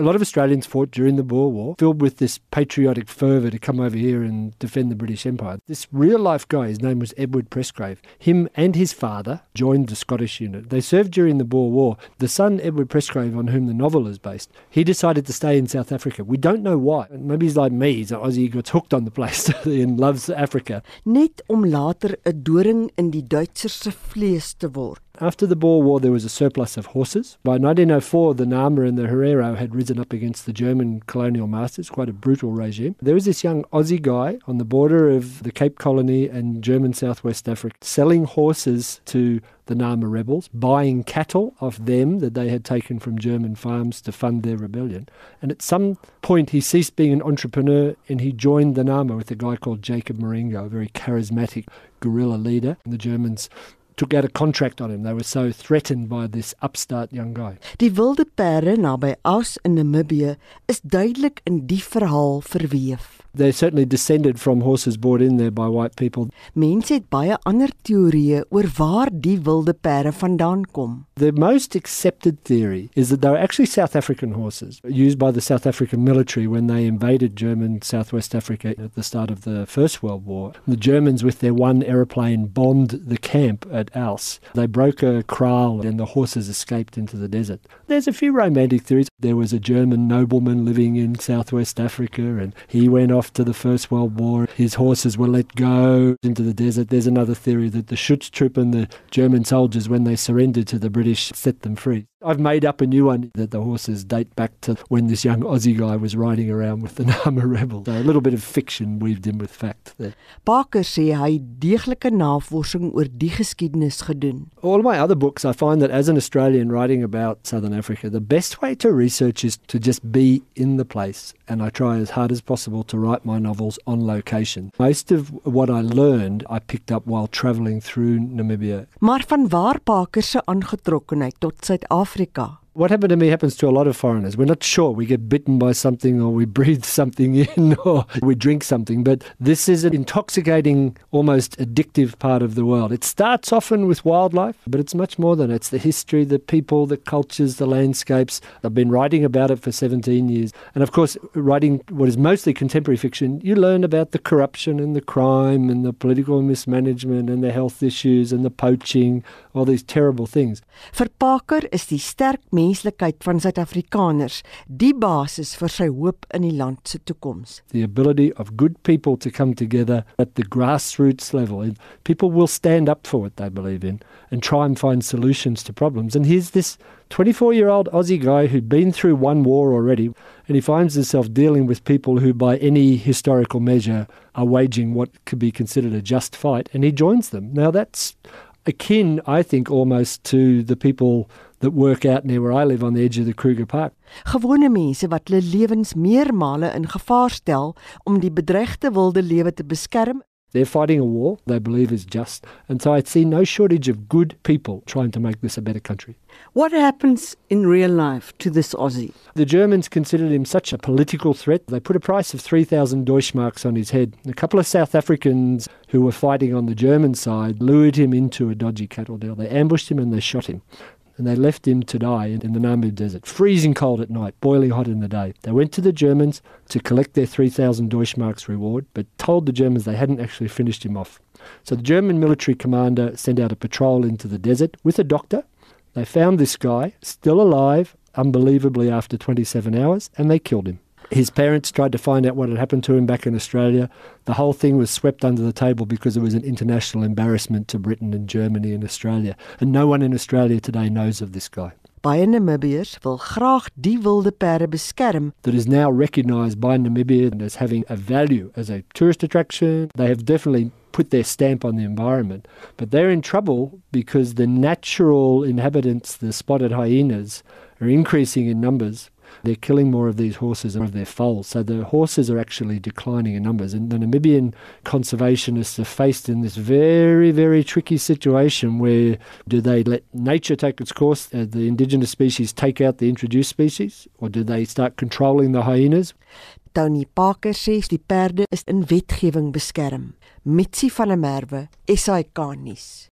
A lot of Australians fought during the Boer War, filled with this patriotic fervour to come over here and defend the British Empire. This real life guy, his name was Edward Presgrave, him and his father joined the Scottish unit. They served during the Boer War. The son, Edward Presgrave, on whom the novel is based, he decided to stay in South Africa. We don't know why. Maybe he's like me, he's an Aussie, he got hooked on the place and loves Africa. Net om later 'n doring in die Duitsers se vlees te word. After the Boer War, there was a surplus of horses. By 1904, the Nama and the Herero had risen up against the German colonial masters, quite a brutal regime. There was this young Aussie guy on the border of the Cape Colony and German Southwest Africa selling horses to the Nama rebels, buying cattle off them that they had taken from German farms to fund their rebellion. And at some point, he ceased being an entrepreneur and he joined the Nama with a guy called Jacob Marengo, a very charismatic guerrilla leader. And the Germans took out a contract on him. They were so threatened by this upstart young guy. Die wilde perde naby Aus in Namibië is duidelik in die verhaal verweef. They're certainly descended from horses brought in there by white people. Mense het baie ander teorieë oor waar die wilde perde vandaan kom. The most accepted theory is that they were actually South African horses used by the South African military when they invaded German Southwest Africa at the start of the First World War. The Germans, with their one aeroplane, bombed the camp at Aus. They broke a kraal and the horses escaped into the desert. There's a few romantic theories. There was a German nobleman living in Southwest Africa and he went off to the First World War. His horses were let go into the desert. There's another theory that the Schutztruppe and the German soldiers, when they surrendered to the British, set them free. I've made up a new one that the horses date back to when this young Aussie guy was riding around with the Nama rebel. So a little bit of fiction weaved in with fact there. Parker sê hy deeglike navorsing oor die geskiedenis gedoen. All my other books, I find that as an Australian writing about Southern Africa, the best way to research is to just be in the place. And I try as hard as possible to write my novels on location. Most of what I learned, I picked up while travelling through Namibia. Maar van waar Parker se aangetrokkenheid tot Suid-Afrika Afrika. What happened to me happens to a lot of foreigners. We're not sure. We get bitten by something or we breathe something in or we drink something. But this is an intoxicating, almost addictive part of the world. It starts often with wildlife, but it's much more than that. It's the history, the people, the cultures, the landscapes. I've been writing about it for 17 years. And of course, writing what is mostly contemporary fiction, you learn about the corruption and the crime and the political mismanagement and the health issues and the poaching, all these terrible things. Vir Park is die sterk menslikheid van Suid-Afrikaners die basis vir sy hoop in die land se toekoms. The ability of good people to come together at the grassroots level. People will stand up for what they believe in and try and find solutions to problems. And here's this 24 year old Aussie guy who'd been through one war already, and he finds himself dealing with people who, by any historical measure, are waging what could be considered a just fight, and he joins them. Now, that's akin, I think, almost to the people that work out near where I live on the edge of the Kruger Park. Gewone mense wat hulle lewens meermale in gevaar stel om die bedreigde wilde lewe te beskerm. They're fighting a war they believe is just, and so I see no shortage of good people trying to make this a better country. What happens in real life to this Aussie? The Germans considered him such a political threat. They put a price of 3,000 Deutschmarks on his head. A couple of South Africans who were fighting on the German side lured him into a dodgy cattle deal. They ambushed him and they shot him and they left him to die in, the Namib desert, freezing cold at night, boiling hot in the day. They went to the Germans to collect their 3,000 Deutschmarks reward, but told the Germans they hadn't actually finished him off. So the German military commander sent out a patrol into the desert with a doctor. They found this guy, still alive, unbelievably after 27 hours, and they killed him. His parents tried to find out what had happened to him back in Australia. The whole thing was swept under the table because it was an international embarrassment to Britain and Germany and Australia. And no one in Australia today knows of this guy. Baie Namibiërs wil graag die wilde perde beskerm. That is now recognized by Namibia as having a value as a tourist attraction. They have definitely put their stamp on the environment, but they're in trouble because the natural inhabitants, the spotted hyenas, are increasing in numbers they're killing more of these horses and of their foals. So the horses are actually declining in numbers. And the Namibian conservationists are faced in this very, very tricky situation where do they let nature take its course, uh, the indigenous species take out the introduced species, or do they start controlling the hyenas? Tony Park sê die perde is in wetgewing beskerm. Mitsi van der Merwe, SAK nuus.